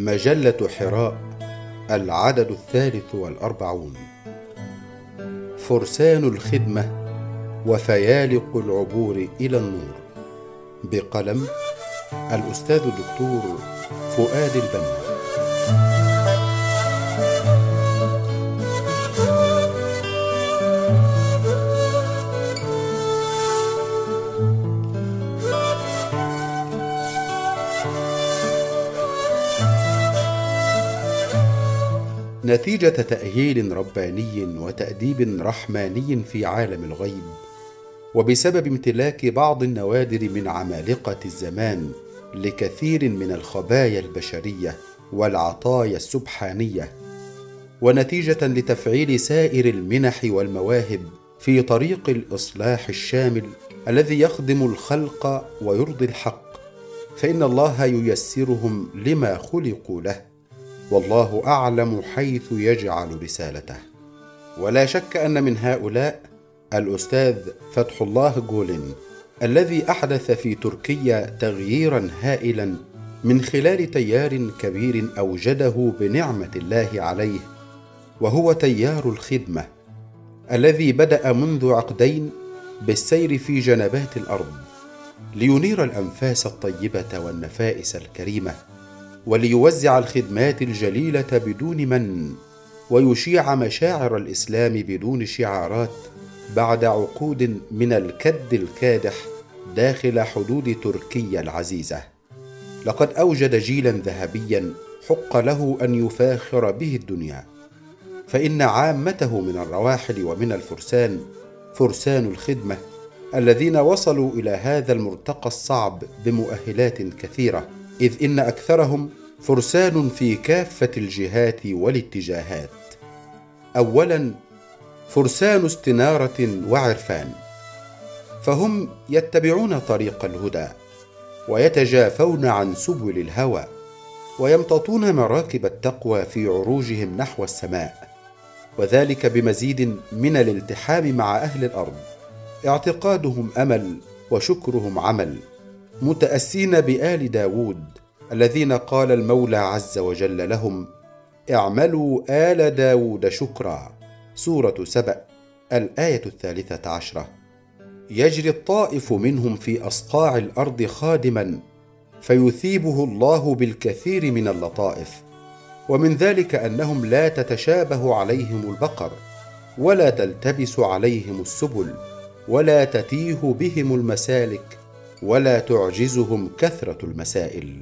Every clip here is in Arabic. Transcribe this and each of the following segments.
مجلة حراء العدد الثالث والأربعون. فرسان الخدمة وفيالق العبور إلى النور. بقلم الأستاذ الدكتور فؤاد البنا. نتيجة تأهيل رباني وتأديب رحماني في عالم الغيب وبسبب امتلاك بعض النوادر من عمالقة الزمان لكثير من الخبايا البشرية والعطايا السبحانية. ونتيجة لتفعيل سائر المنح والمواهب في طريق الإصلاح الشامل الذي يخدم الخلق ويرضي الحق فإن الله ييسرهم لما خلقوا له. والله أعلم حيث يجعل رسالته. ولا شك أن من هؤلاء الأستاذ فتح الله جولين الذي أحدث في تركيا تغييرا هائلا من خلال تيار كبير أوجده بنعمة الله عليه وهو تيار الخدمة الذي بدأ منذ عقدين بالسير في جنبات الأرض لينير الأنفاس الطيبة والنفائس الكريمة. وليوزع الخدمات الجليلة بدون من ويشيع مشاعر الإسلام بدون شعارات بعد عقود من الكد الكادح داخل حدود تركيا العزيزة. لقد أوجد جيلا ذهبيا حق له أن يفاخر به الدنيا. فإن عامته من الرواحل ومن الفرسان فرسان الخدمة الذين وصلوا إلى هذا المرتقى الصعب بمؤهلات كثيرة. إذ إن أكثرهم فرسان في كافة الجهات والاتجاهات. اولا فرسان استنارة وعرفان فهم يتبعون طريق الهدى ويتجافون عن سبل الهوى ويمتطون مراكب التقوى في عروجهم نحو السماء. وذلك بمزيد من الالتحام مع أهل الأرض. اعتقادهم أمل وشكرهم عمل. متأسين بآل داود الذين قال المولى عز وجل لهم اعملوا آل داود شكرا. سورة سبأ الآية الثالثة عشرة. يجري الطائف منهم في أصقاع الأرض خادما فيثيبه الله بالكثير من اللطائف. ومن ذلك أنهم لا تتشابه عليهم البقر ولا تلتبس عليهم السبل ولا تتيه بهم المسالك ولا تعجزهم كثرة المسائل.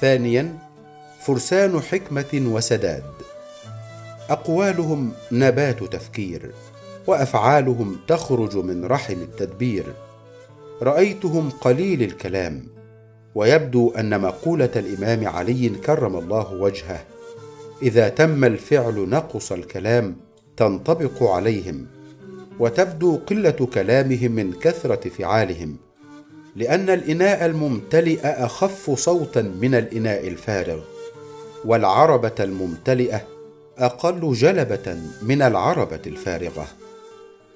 ثانيا فرسان حكمة وسداد. أقوالهم نبات تفكير وأفعالهم تخرج من رحم التدبير. رأيتهم قليل الكلام ويبدو أن مقولة الإمام علي كرم الله وجهه. إذا تم الفعل نقص الكلام تنطبق عليهم وتبدو قلة كلامهم من كثرة فعالهم. لأن الإناء الممتلئ أخف صوتا من الإناء الفارغ والعربة الممتلئة أقل جلبة من العربة الفارغة.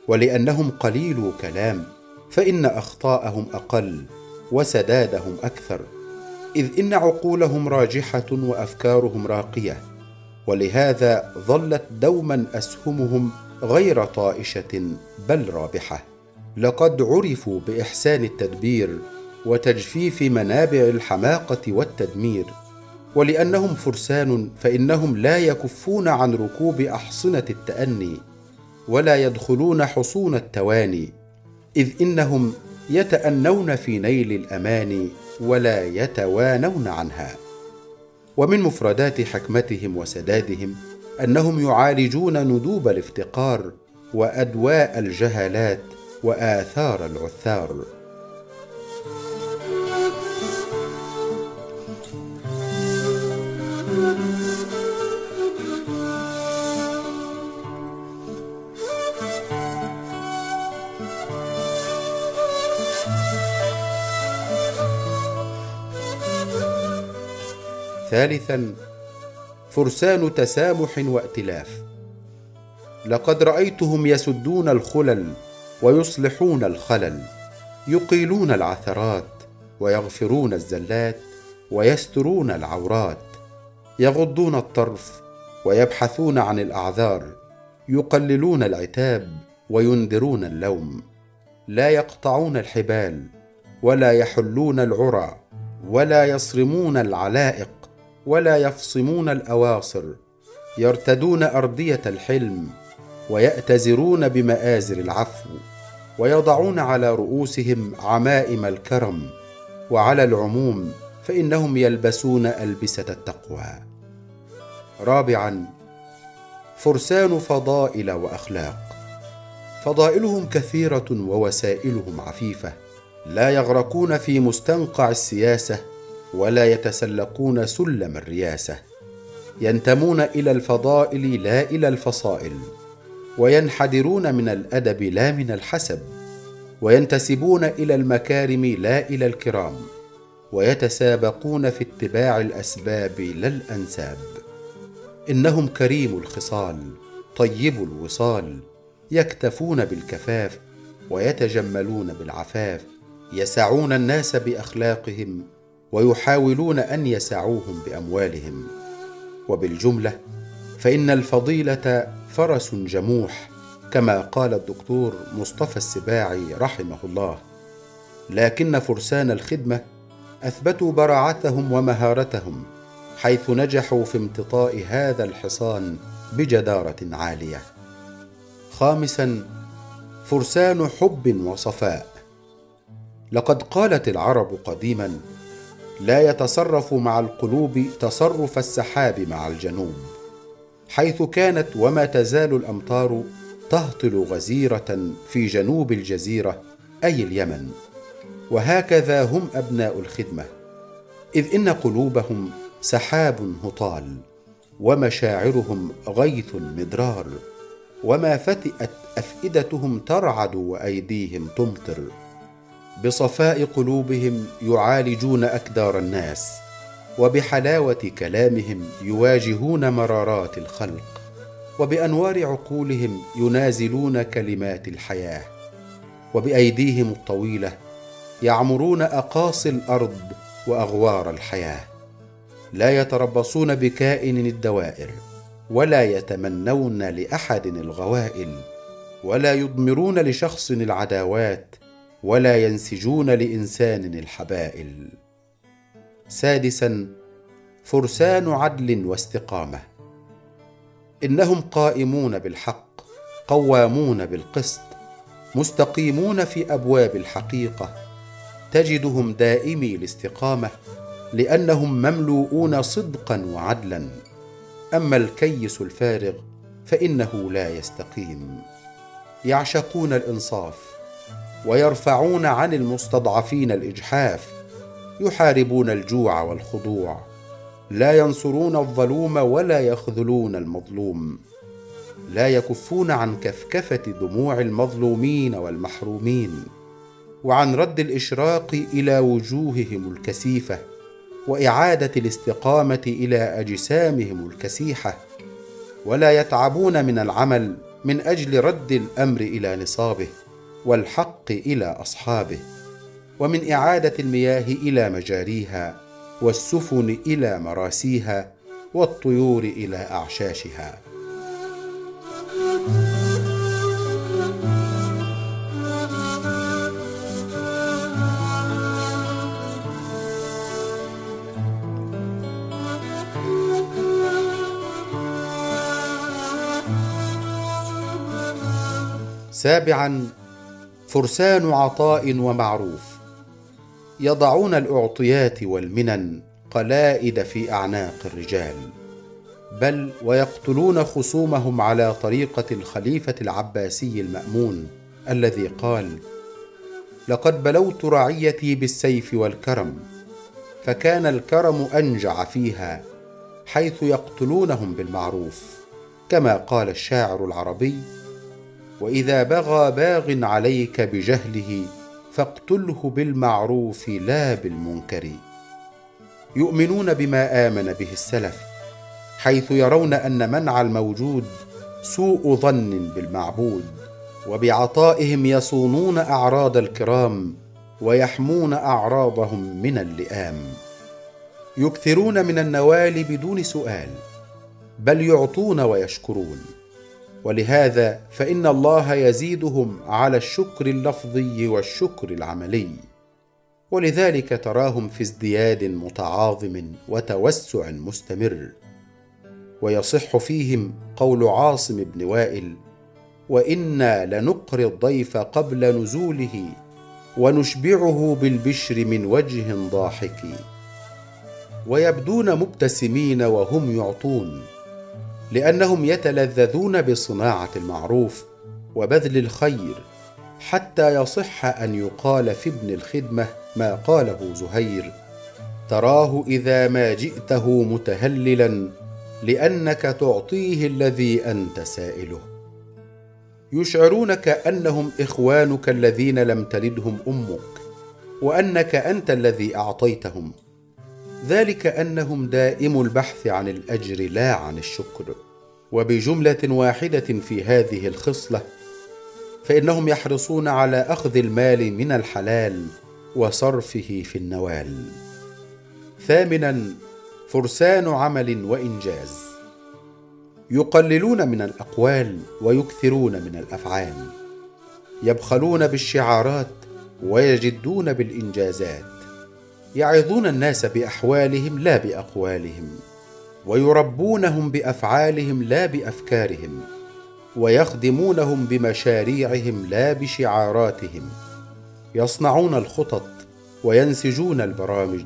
ولأنهم قليلو كلام فإن أخطاءهم أقل وسدادهم أكثر إذ إن عقولهم راجحة وأفكارهم راقية. ولهذا ظلت دوما أسهمهم غير طائشة بل رابحة. لقد عرفوا بإحسان التدبير وتجفيف منابع الحماقة والتدمير. ولأنهم فرسان فإنهم لا يكفون عن ركوب أحصنة التأني ولا يدخلون حصون التواني إذ إنهم يتأنون في نيل الامان ولا يتوانون عنها. ومن مفردات حكمتهم وسدادهم أنهم يعالجون ندوب الافتقار وأدواء الجهالات وآثار العثار. ثالثا فرسان تسامح وائتلاف. لقد رأيتهم يسدون الخلل ويصلحون الخلل يقيلون العثرات ويغفرون الزلات ويسترون العورات. يغضون الطرف ويبحثون عن الأعذار يقللون العتاب وينذرون اللوم. لا يقطعون الحبال ولا يحلون العرى ولا يصرمون العلائق ولا يفصمون الأواصر. يرتدون ارديه الحلم ويأتزرون بمآزر العفو ويضعون على رؤوسهم عمائم الكرم وعلى العموم فإنهم يلبسون ألبسة التقوى. رابعا فرسان فضائل وأخلاق. فضائلهم كثيرة ووسائلهم عفيفة لا يغرقون في مستنقع السياسة ولا يتسلقون سلم الرياسة. ينتمون إلى الفضائل لا إلى الفصائل. وينحدرون من الأدب لا من الحسب وينتسبون إلى المكارم لا إلى الكرام ويتسابقون في اتباع الأسباب لا الأنساب. إنهم كريم الخصال طيب الوصال يكتفون بالكفاف ويتجملون بالعفاف يسعون الناس بأخلاقهم ويحاولون أن يسعوهم بأموالهم. وبالجملة فإن الفضيلة فرس جموح كما قال الدكتور مصطفى السباعي رحمه الله. لكن فرسان الخدمة أثبتوا براعتهم ومهارتهم حيث نجحوا في امتطاء هذا الحصان بجدارة عالية. خامسا فرسان حب وصفاء. لقد قالت العرب قديما لا يتصرف مع القلوب تصرف السحاب مع الجنوب. حيث كانت وما تزال الأمطار تهطل غزيرة في جنوب الجزيرة أي اليمن. وهكذا هم أبناء الخدمة. إذ إن قلوبهم سحاب هطال ومشاعرهم غيث مدرار. وما فتئت أفئدتهم ترعد وأيديهم تمطر. بصفاء قلوبهم يعالجون أكدار الناس. وبحلاوة كلامهم يواجهون مرارات الخلق وبأنوار عقولهم ينازلون كلمات الحياة وبأيديهم الطويلة يعمرون أقاصي الأرض وأغوار الحياة. لا يتربصون بكائن الدوائر ولا يتمنون لأحد الغوائل ولا يضمرون لشخص العداوات ولا ينسجون لإنسان الحبائل. سادسا فرسان عدل واستقامة. إنهم قائمون بالحق قوامون بالقسط مستقيمون في أبواب الحقيقة. تجدهم دائمي الاستقامة لأنهم مملوءون صدقا وعدلا. أما الكيس الفارغ فإنه لا يستقيم. يعشقون الإنصاف ويرفعون عن المستضعفين الإجحاف. يحاربون الجوع والخضوع. لا ينصرون الظلوم ولا يخذلون المظلوم. لا يكفون عن كفكفه دموع المظلومين والمحرومين. وعن رد الإشراق إلى وجوههم الكسيفه وإعادة الاستقامة إلى أجسامهم الكسيحة. ولا يتعبون من العمل من أجل رد الأمر إلى نصابه. والحق إلى أصحابه. ومن إعادة المياه إلى مجاريها والسفن إلى مراسيها والطيور إلى أعشاشها. سابعا فرسان عطاء ومعروف. يضعون الأعطيات والمنن قلائد في أعناق الرجال بل ويقتلون خصومهم على طريقة الخليفة العباسي المأمون الذي قال لقد بلوت رعيتي بالسيف والكرم فكان الكرم أنجع فيها حيث يقتلونهم بالمعروف كما قال الشاعر العربي وإذا بغى باغ عليك بجهله فاقتله بالمعروف لا بالمنكر. يؤمنون بما آمن به السلف حيث يرون أن منع الموجود سوء ظن بالمعبود وبعطائهم يصونون أعراض الكرام ويحمون أعراضهم من اللئام. يكثرون من النوال بدون سؤال بل يعطون ويشكرون. ولهذا فإن الله يزيدهم على الشكر اللفظي والشكر العملي. ولذلك تراهم في ازدياد متعاظم وتوسع مستمر. ويصح فيهم قول عاصم بن وائل وإنا لنقري الضيف قبل نزوله ونشبعه بالبشر من وجه ضاحك. ويبدون مبتسمين وهم يعطون. لأنهم يتلذذون بصناعة المعروف وبذل الخير حتى يصح أن يقال في ابن الخدمة ما قاله زهير تراه إذا ما جئته متهللا لأنك تعطيه الذي أنت سائله يشعرونك أنهم إخوانك الذين لم تلدهم أمك وأنك أنت الذي أعطيتهم. ذلك أنهم دائم البحث عن الأجر لا عن الشكر. وبجملة واحدة في هذه الخصلة فإنهم يحرصون على أخذ المال من الحلال وصرفه في النوال. ثامنا فرسان عمل وإنجاز. يقللون من الأقوال ويكثرون من الأفعال. يبخلون بالشعارات ويجدون بالإنجازات. يعظون الناس بأحوالهم لا بأقوالهم ويربونهم بأفعالهم لا بأفكارهم ويخدمونهم بمشاريعهم لا بشعاراتهم يصنعون الخطط وينسجون البرامج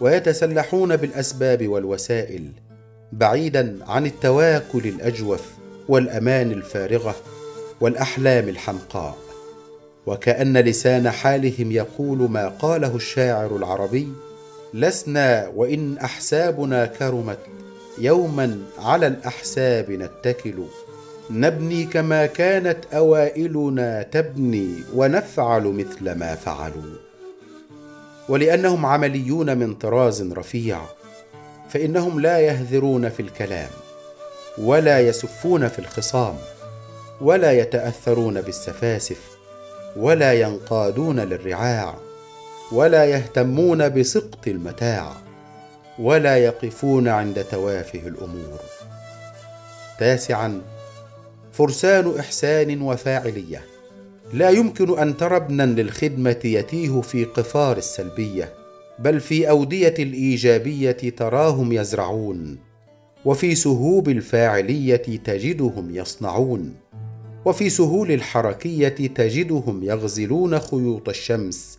ويتسلحون بالأسباب والوسائل بعيدا عن التواكل الأجوف والأمان الفارغة والأحلام الحمقاء. وكأن لسان حالهم يقول ما قاله الشاعر العربي لسنا وإن أحسابنا كرمت يوما على الأحساب نتكل. نبني كما كانت أوائلنا تبني ونفعل مثل ما فعلوا. ولأنهم عمليون من طراز رفيع فإنهم لا يهذرون في الكلام ولا يسفون في الخصام ولا يتأثرون بالسفاسف. ولا ينقادون للرعاع ولا يهتمون بسقط المتاع ولا يقفون عند توافه الأمور. تاسعا فرسان إحسان وفاعلية. لا يمكن أن ترى ابنا للخدمة يتيه في قفار السلبية بل في أودية الإيجابية تراهم يزرعون وفي سهوب الفاعلية تجدهم يصنعون. وفي سهول الحركية تجدهم يغزلون خيوط الشمس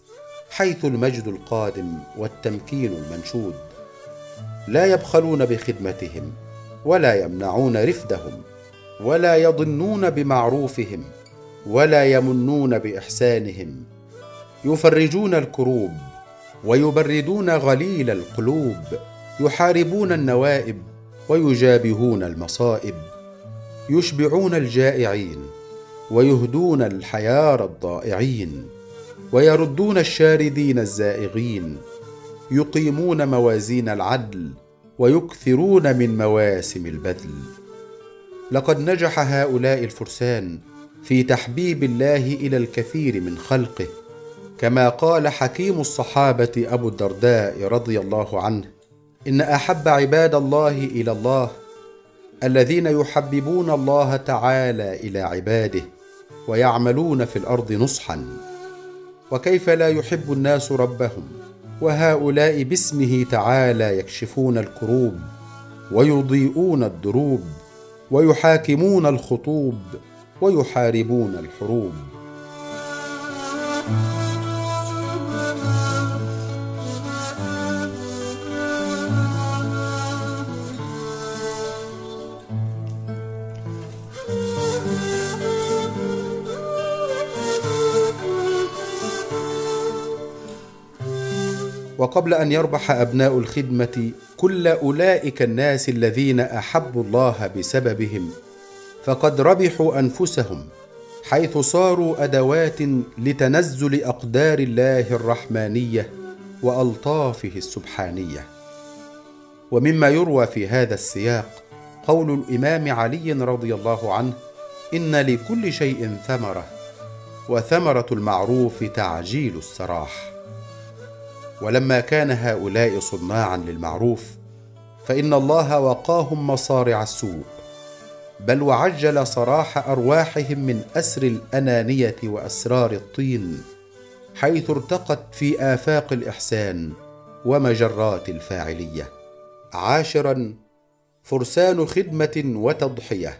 حيث المجد القادم والتمكين المنشود. لا يبخلون بخدمتهم ولا يمنعون رفدهم ولا يضنون بمعروفهم ولا يمنون بإحسانهم. يفرجون الكروب ويبردون غليل القلوب يحاربون النوائب ويجابهون المصائب. يشبعون الجائعين ويهدون الحيار الضائعين ويردون الشاردين الزائغين يقيمون موازين العدل ويكثرون من مواسم البذل. لقد نجح هؤلاء الفرسان في تحبيب الله إلى الكثير من خلقه كما قال حكيم الصحابة أبو الدرداء رضي الله عنه إن أحب عباد الله إلى الله الذين يحببون الله تعالى إلى عباده. ويعملون في الأرض نصحا. وكيف لا يحب الناس ربهم؟ وهؤلاء باسمه تعالى يكشفون الكروب ويضيئون الدروب ويحاكمون الخطوب ويحاربون الحروب. وقبل أن يربح أبناء الخدمة كل أولئك الناس الذين أحبوا الله بسببهم فقد ربحوا أنفسهم حيث صاروا أدوات لتنزل أقدار الله الرحمانية وألطافه السبحانية. ومما يروى في هذا السياق قول الإمام علي رضي الله عنه إن لكل شيء ثمرة وثمرة المعروف تعجيل السراح. ولما كان هؤلاء صناعا للمعروف فإن الله وقاهم مصارع السوء بل وعجل صراح أرواحهم من أسر الأنانية وأسرار الطين حيث ارتقت في آفاق الإحسان ومجرات الفاعلية. عاشرا فرسان خدمة وتضحية.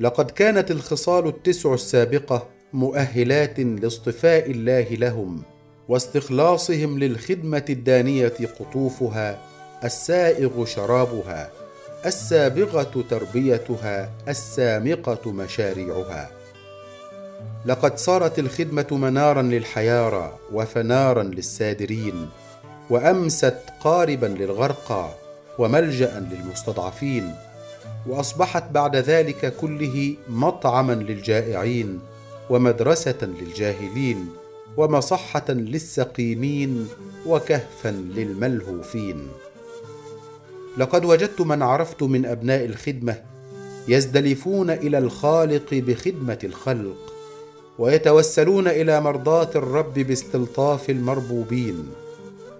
لقد كانت الخصال التسع السابقة مؤهلات لاصطفاء الله لهم واستخلاصهم للخدمة الدانية قطوفها السائغ شرابها السابغة تربيتها السامقة مشاريعها. لقد صارت الخدمة منارا للحيارى وفنارا للسادرين وأمست قاربا للغرقى وملجأ للمستضعفين وأصبحت بعد ذلك كله مطعما للجائعين ومدرسة للجاهلين. ومصحه للسقيمين وكهفا للملهوفين. لقد وجدت من عرفت من أبناء الخدمة يزدلفون إلى الخالق بخدمة الخلق ويتوسلون إلى مرضاة الرب باستلطاف المربوبين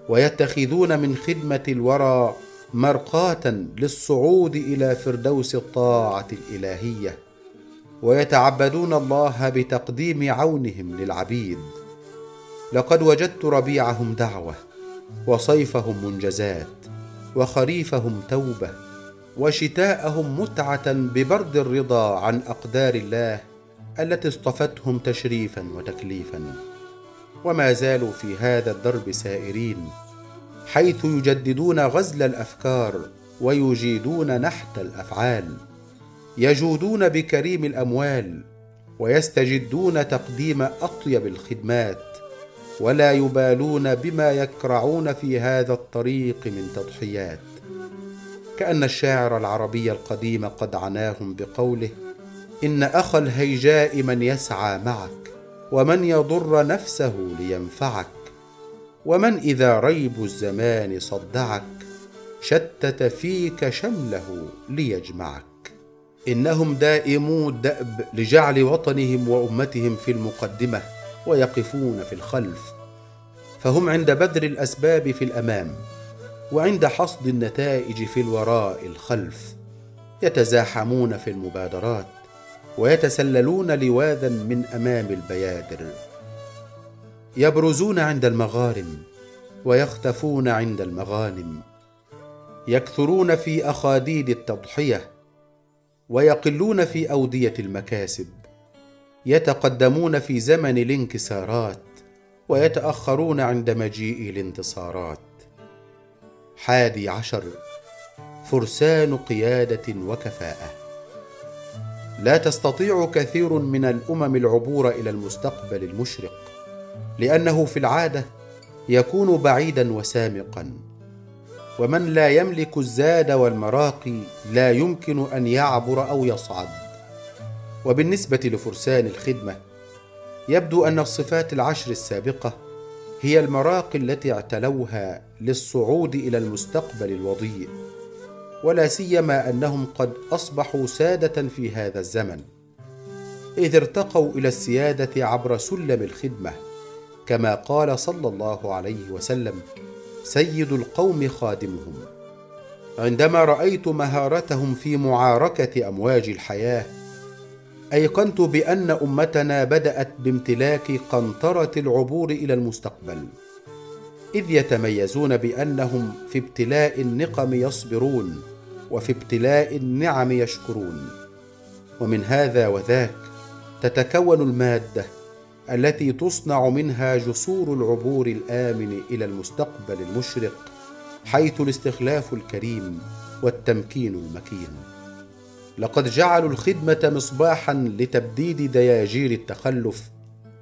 ويتخذون من خدمة الورى مرقاة للصعود إلى فردوس الطاعة الإلهية ويتعبدون الله بتقديم عونهم للعبيد. لقد وجدت ربيعهم دعوة وصيفهم منجزات وخريفهم توبة وشتاءهم متعة ببرد الرضا عن أقدار الله التي اصطفتهم تشريفا وتكليفا. وما زالوا في هذا الدرب سائرين حيث يجددون غزل الأفكار ويجيدون نحت الأفعال. يجودون بكريم الأموال ويستجدون تقديم أطيب الخدمات. ولا يبالون بما يكرعون في هذا الطريق من تضحيات. كأن الشاعر العربي القديم قد عناهم بقوله إن اخا الهيجاء من يسعى معك ومن يضر نفسه لينفعك ومن إذا ريب الزمان صدعك شتت فيك شمله ليجمعك. إنهم دائمو الدأب لجعل وطنهم وأمتهم في المقدمة. ويقفون في الخلف فهم عند بذر الأسباب في الأمام وعند حصد النتائج في الوراء الخلف يتزاحمون في المبادرات ويتسللون لواذا من أمام البيادر. يبرزون عند المغارم ويختفون عند المغانم. يكثرون في أخاديد التضحية ويقلون في أودية المكاسب. يتقدمون في زمن الانكسارات ويتأخرون عند مجيء الانتصارات. حادي عشر فرسان قيادة وكفاءة. لا تستطيع كثير من الأمم العبور إلى المستقبل المشرق لأنه في العادة يكون بعيدا وسامقا. ومن لا يملك الزاد والمراقي لا يمكن أن يعبر أو يصعد. وبالنسبة لفرسان الخدمة يبدو أن الصفات العشر السابقة هي المراقي التي اعتلوها للصعود إلى المستقبل الوضيء ولا سيما أنهم قد أصبحوا سادة في هذا الزمن إذ ارتقوا إلى السيادة عبر سلم الخدمة كما قال صلى الله عليه وسلم سيد القوم خادمهم عندما رأيت مهارتهم في معاركة أمواج الحياة أيقنت بأن أمتنا بدأت بامتلاك قنطرة العبور إلى المستقبل إذ يتميزون بأنهم في ابتلاء النقم يصبرون وفي ابتلاء النعم يشكرون. ومن هذا وذاك تتكون المادة التي تصنع منها جسور العبور الآمن إلى المستقبل المشرق حيث الاستخلاف الكريم والتمكين المكين. لقد جعلوا الخدمة مصباحا لتبديد دياجير التخلف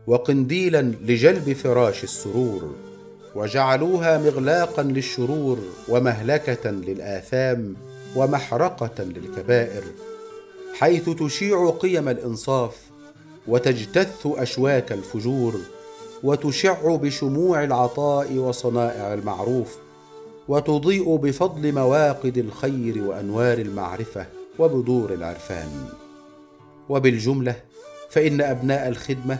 وقنديلا لجلب فراش السرور وجعلوها مغلاقا للشرور ومهلكة للآثام ومحرقة للكبائر حيث تشيع قيم الإنصاف وتجتث أشواك الفجور وتشع بشموع العطاء وصنائع المعروف وتضيء بفضل مواقد الخير وأنوار المعرفة. وبذور العرفان. وبالجملة فإن أبناء الخدمة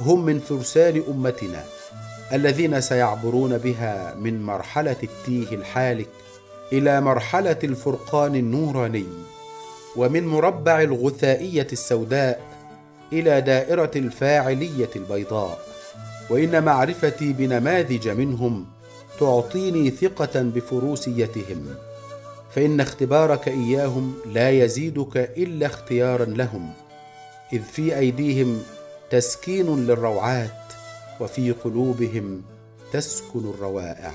هم من فرسان أمتنا الذين سيعبرون بها من مرحلة التيه الحالك إلى مرحلة الفرقان النوراني ومن مربع الغثائية السوداء إلى دائرة الفاعلية البيضاء. وإن معرفتي بنماذج منهم تعطيني ثقة بفروسيتهم. فإن اختبارك إياهم لا يزيدك إلا اختيارا لهم إذ في أيديهم تسكين للروعات وفي قلوبهم تسكن الروائع.